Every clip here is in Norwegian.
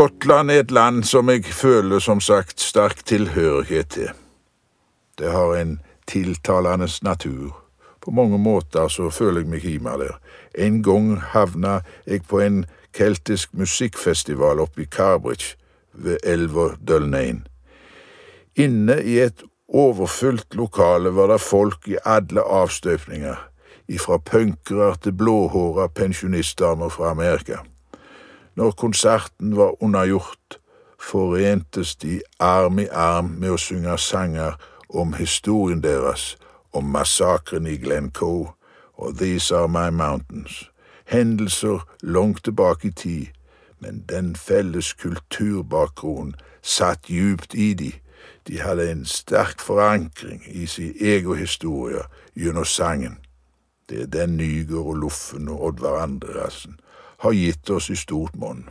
Skottland er et land som jeg føler som sagt sterk tilhørighet til. Det har en tiltalende natur. På mange måter så føler jeg meg hjemme der. En gang havna jeg på en keltisk musikkfestival oppe i Carbridge ved elva Dølnein. Inne i et overfylt lokale var det folk i alle avstøpninger, ifra punkere til blåhåra pensjonistdamer fra Amerika. Når konserten var unnagjort, forentes de arm i arm med å synge sanger om historien deres, om massakren i Glencoe og These Are My Mountains, hendelser langt tilbake i tid, men den felles kulturbakgrunnen satt djupt i de, de hadde en sterk forankring i sin egen historie gjennom sangen. Det er den Nygård og Loffen og Oddvar Andreassen har gitt oss i stort monn.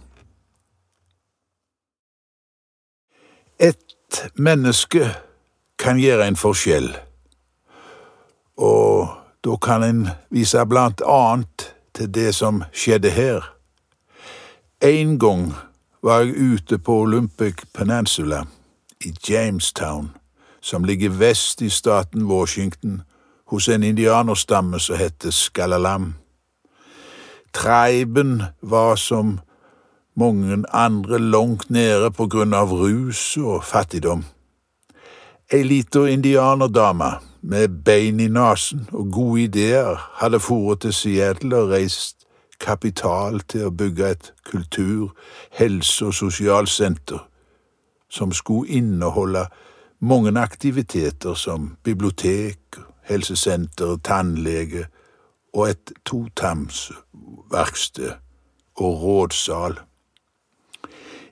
Et menneske kan gjøre en forskjell, og da kan en vise blant annet til det som skjedde her. En gang var jeg ute på Olympic Peninsula i Jamestown, som ligger vest i staten Washington, hos en indianerstamme som heter Skalalam. Treiben var som mange andre langt nede på grunn av rus og fattigdom. Ei lita indianerdame med bein i nesen og gode ideer hadde foret til Seattle og reist kapital til å bygge et kultur-, helse- og sosialsenter som skulle inneholde mange aktiviteter som bibliotek, helsesenter, tannlege og et totamsverksted og rådsal.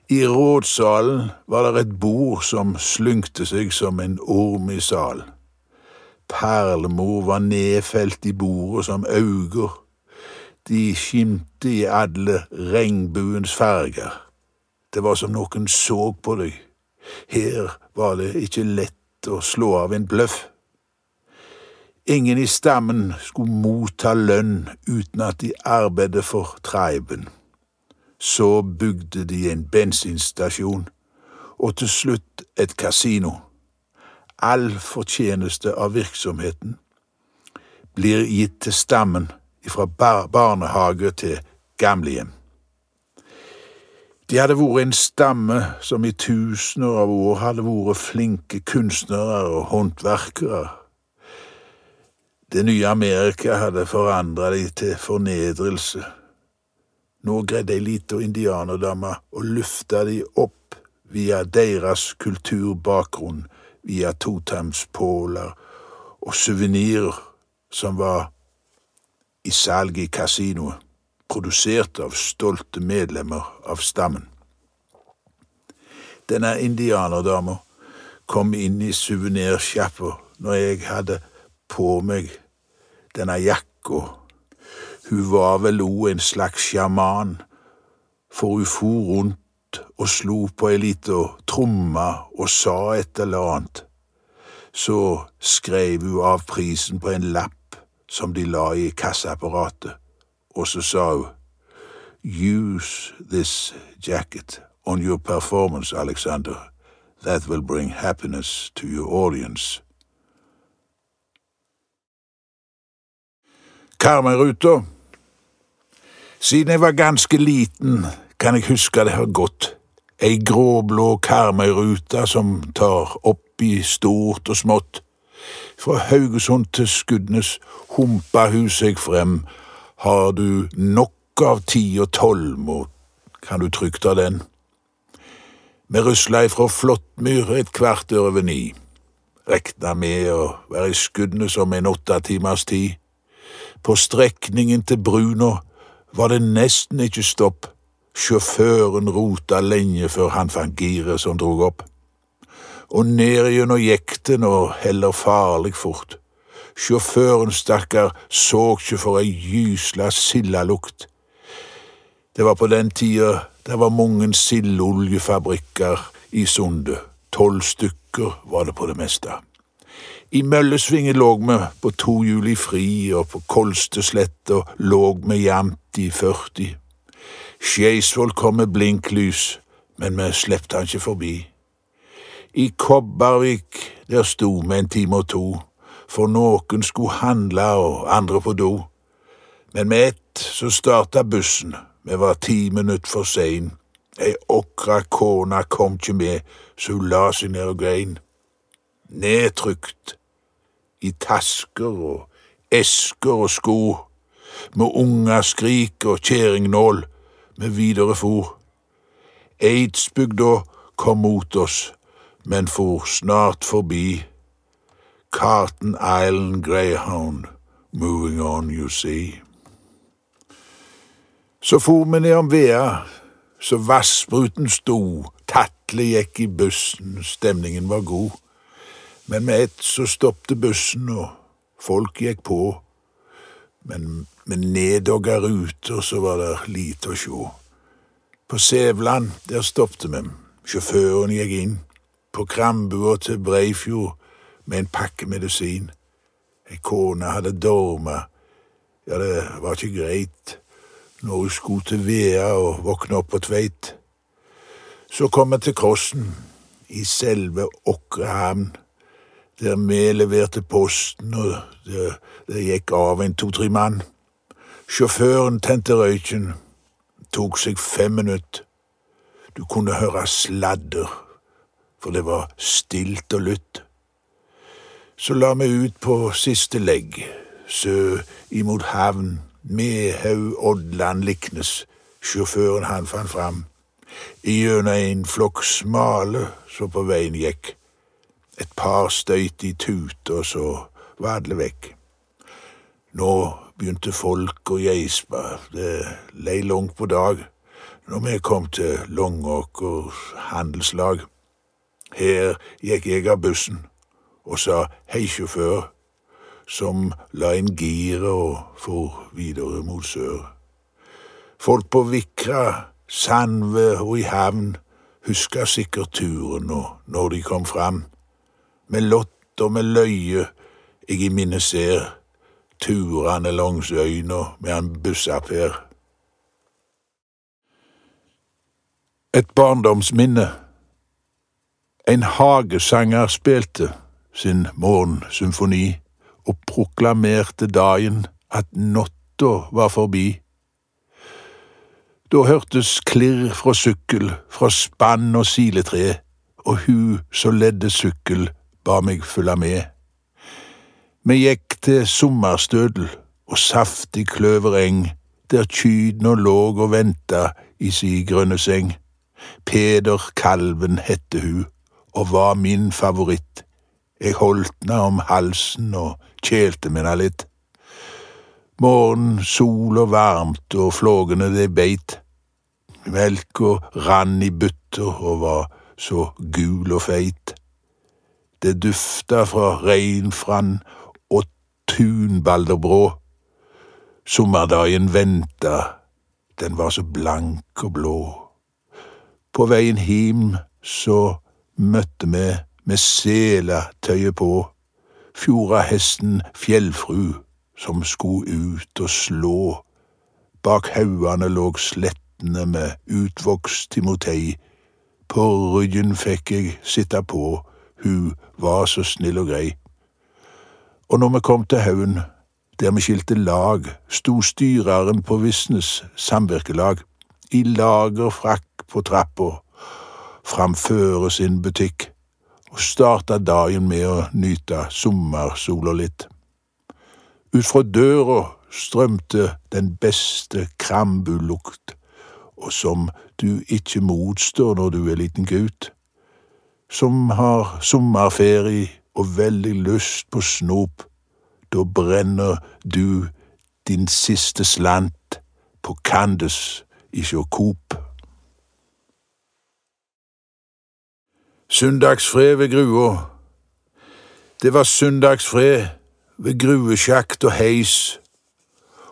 I rådsalen var det et bord som slyngte seg som en orm i sal. Perlemor var nedfelt i bordet som øyne. De skimte i alle regnbuens farger. Det var som noen så på deg. Her var det ikke lett å slå av en bløff. Ingen i stammen skulle motta lønn uten at de arbeidet for treiben. Så bygde de en bensinstasjon, og til slutt et kasino. All fortjeneste av virksomheten blir gitt til stammen fra bar barnehage til gamlehjem. De hadde vært en stamme som i tusener av år hadde vært flinke kunstnere og håndverkere. Det nye Amerika hadde forandra de til fornedrelse. Nå greide ei lita indianerdame å lufte de opp via deres kulturbakgrunn, via totemspåler og suvenirer som var i salg i kasinoet, produsert av stolte medlemmer av stammen. Denne indianerdama kom inn i suvenirsjappa når jeg hadde på meg denne jakka. Hun var vel òg en slags sjaman, for hun for rundt og slo på ei lita tromme og sa et eller annet. Så skrev hun av prisen på en lapp som de la i kassaapparatet, og så sa hun Use this jacket on your performance, Alexander. That will bring happiness to your audience. Karmøyruta. Siden jeg var ganske liten, kan jeg huske det har gått. Ei gråblå Karmøyrute som tar opp i stort og smått. Fra Haugesund til Skudenes humpa hun seg frem. Har du nok av ti og tolv, må kan du trygt ta den. Vi rusla ifra Flåttmyr et kvart over ni. Rekna med å være i Skudenes om en åtte timers tid. På strekningen til Bruna var det nesten ikke stopp. Sjåføren rota lenge før han fant giret som drog opp. Og ned gjennom jekten og heller farlig fort. Sjåføren, stakkar, så ikke for ei gysla sildalukt. Det var på den tida det var mange sildoljefabrikker i Sunde. Tolv stykker var det på det meste. I Møllesvinget lå vi på tohjulig fri, og på Kolstesletta lå vi jevnt i 40. Skeisvoll kom med blinklys, men vi slepte han ikke forbi. I Kobbervik der sto vi en time og to, for noen skulle handle og andre på do. Men med ett så starta bussen, vi var ti minutt for sein. Ei okra kone kom ikke med, så hun la seg ned og grein. Nedtrykt i tasker og esker og sko, med unger skrik og kjerringnål, med videre for. Eidsbygda kom mot oss, men for snart forbi. Carton Island Greyhound, moving on, you see. Så for vi ned om vea, så vassbruten sto, Tatle gikk i bussen, stemningen var god. Men med ett så stoppet bussen, og folk gikk på. Men med neddogga ruter så var det lite å sjå. På Sævland, der stoppet vi. Sjåføren gikk inn. På Krambua til Breifjord med en pakke medisin. Ei kone hadde dorma. Ja, det var ikke greit når hun skulle til Vea og våkne opp på Tveit. Så kom vi til Krossen, i selve Åkrehamn, der vi leverte posten, og det, det gikk av en to-tre mann. Sjåføren tente røyken, tok seg fem minutter. Du kunne høre sladder, for det var stilt og lytt. Så la vi ut på siste legg, sø imot havn, Mehaug, Oddland, Liknes. Sjåføren han fant fram, igjennom en flokk smale som på veien gikk. Et par støyt i tute, og så var alle vekk. Nå begynte folk å geispe, det lei langt på dag når vi kom til Longåker handelslag. Her gikk jeg av bussen og sa hei, sjåfør, som la inn giret og for videre mot sør. Folk på Vikra, Sandve og i havn huska sikkert turen og når de kom fram. Med lott og med løye jeg i minne ser turene langs øyna med han bussaffær. Et barndomsminne. En hagesanger spilte sin morgensymfoni og proklamerte dagen at natta var forbi. Da hørtes klirr fra sykkel, fra spann og siletre, og hun som ledde sykkel, ba meg følge med. Vi gikk til sommerstødel og saftig kløvereng, der kyrne lå og venta i si grønne seng. Peder Kalven hette hun, og var min favoritt. Jeg holdt henne om halsen og kjelte med henne litt. Morgen, sol og varmt, og flågene de beit. Melka rann i bytter og var så gul og feit. Det dufta fra reinfrann og tunbalderbrå. Sommerdagen venta, den var så blank og blå. På veien him så møtte vi med seletøyet på, fjordahesten Fjellfru, som skulle ut og slå. Bak haugane lå slettene med utvokst timotei, på ryggen fikk jeg sitte på, hun var så snill og grei. Og når vi kom til haugen, der vi skilte lag, sto styreren på Visnes samvirkelag, i lagerfrakk på trappa, framføre sin butikk og starta dagen med å nyte sommersola litt. Ut fra døra strømte den beste krambulukt, og som du ikke motstår når du er liten gutt, som har sommerferie og veldig lyst på snop, da brenner du din siste slant på Candes i Coop. Søndagsfred ved grua. Det var søndagsfred ved gruesjakt og heis,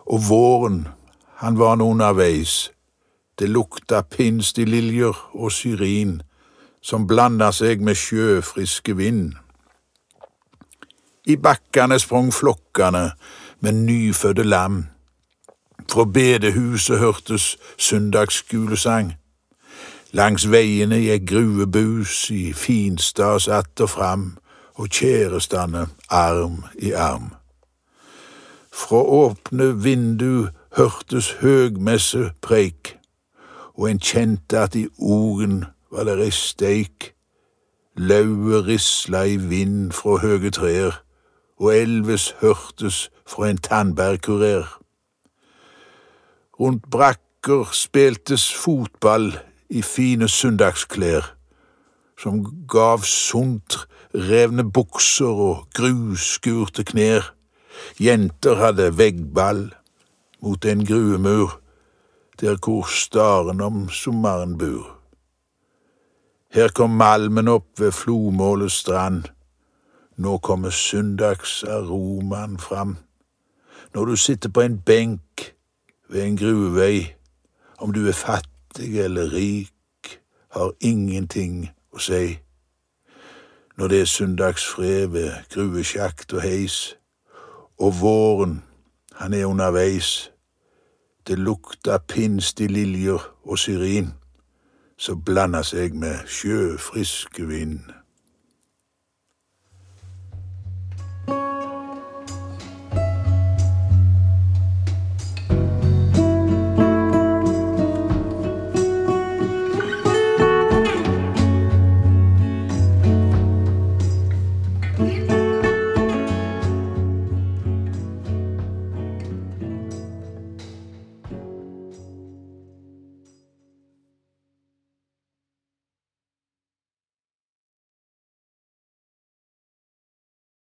og våren, han var nå underveis. Det lukta pinstililjer og syrin som blanda seg med sjøfriske vind. I bakkene sprang flokkene med nyfødte lam. Fra bedehuset hørtes søndagsskolesang. Langs veiene gikk gruebus i finstas att og fram, og kjærestene arm i arm. Fra åpne vindu hørtes høgmessepreik, og en kjente at i ogen var det ei steik. lauvet risla i vind fra høge trær, og elves hørtes fra en tannbærkurer. Rundt brakker speltes fotball i fine søndagsklær, som gav sunt revne bukser og grusskurte knær. Jenter hadde veggball mot en gruemur, der hvor staren om sommeren bur. Her kom malmen opp ved flomålets strand. Nå kommer søndagsaromaen fram. Når du sitter på en benk ved en gruvevei, om du er fattig eller rik, har ingenting å si. Når det er søndagsfred ved gruvesjakt og heis, og våren, han er underveis, det lukter pinstig liljer og syrin, som blanda seg med sjøfriske vind.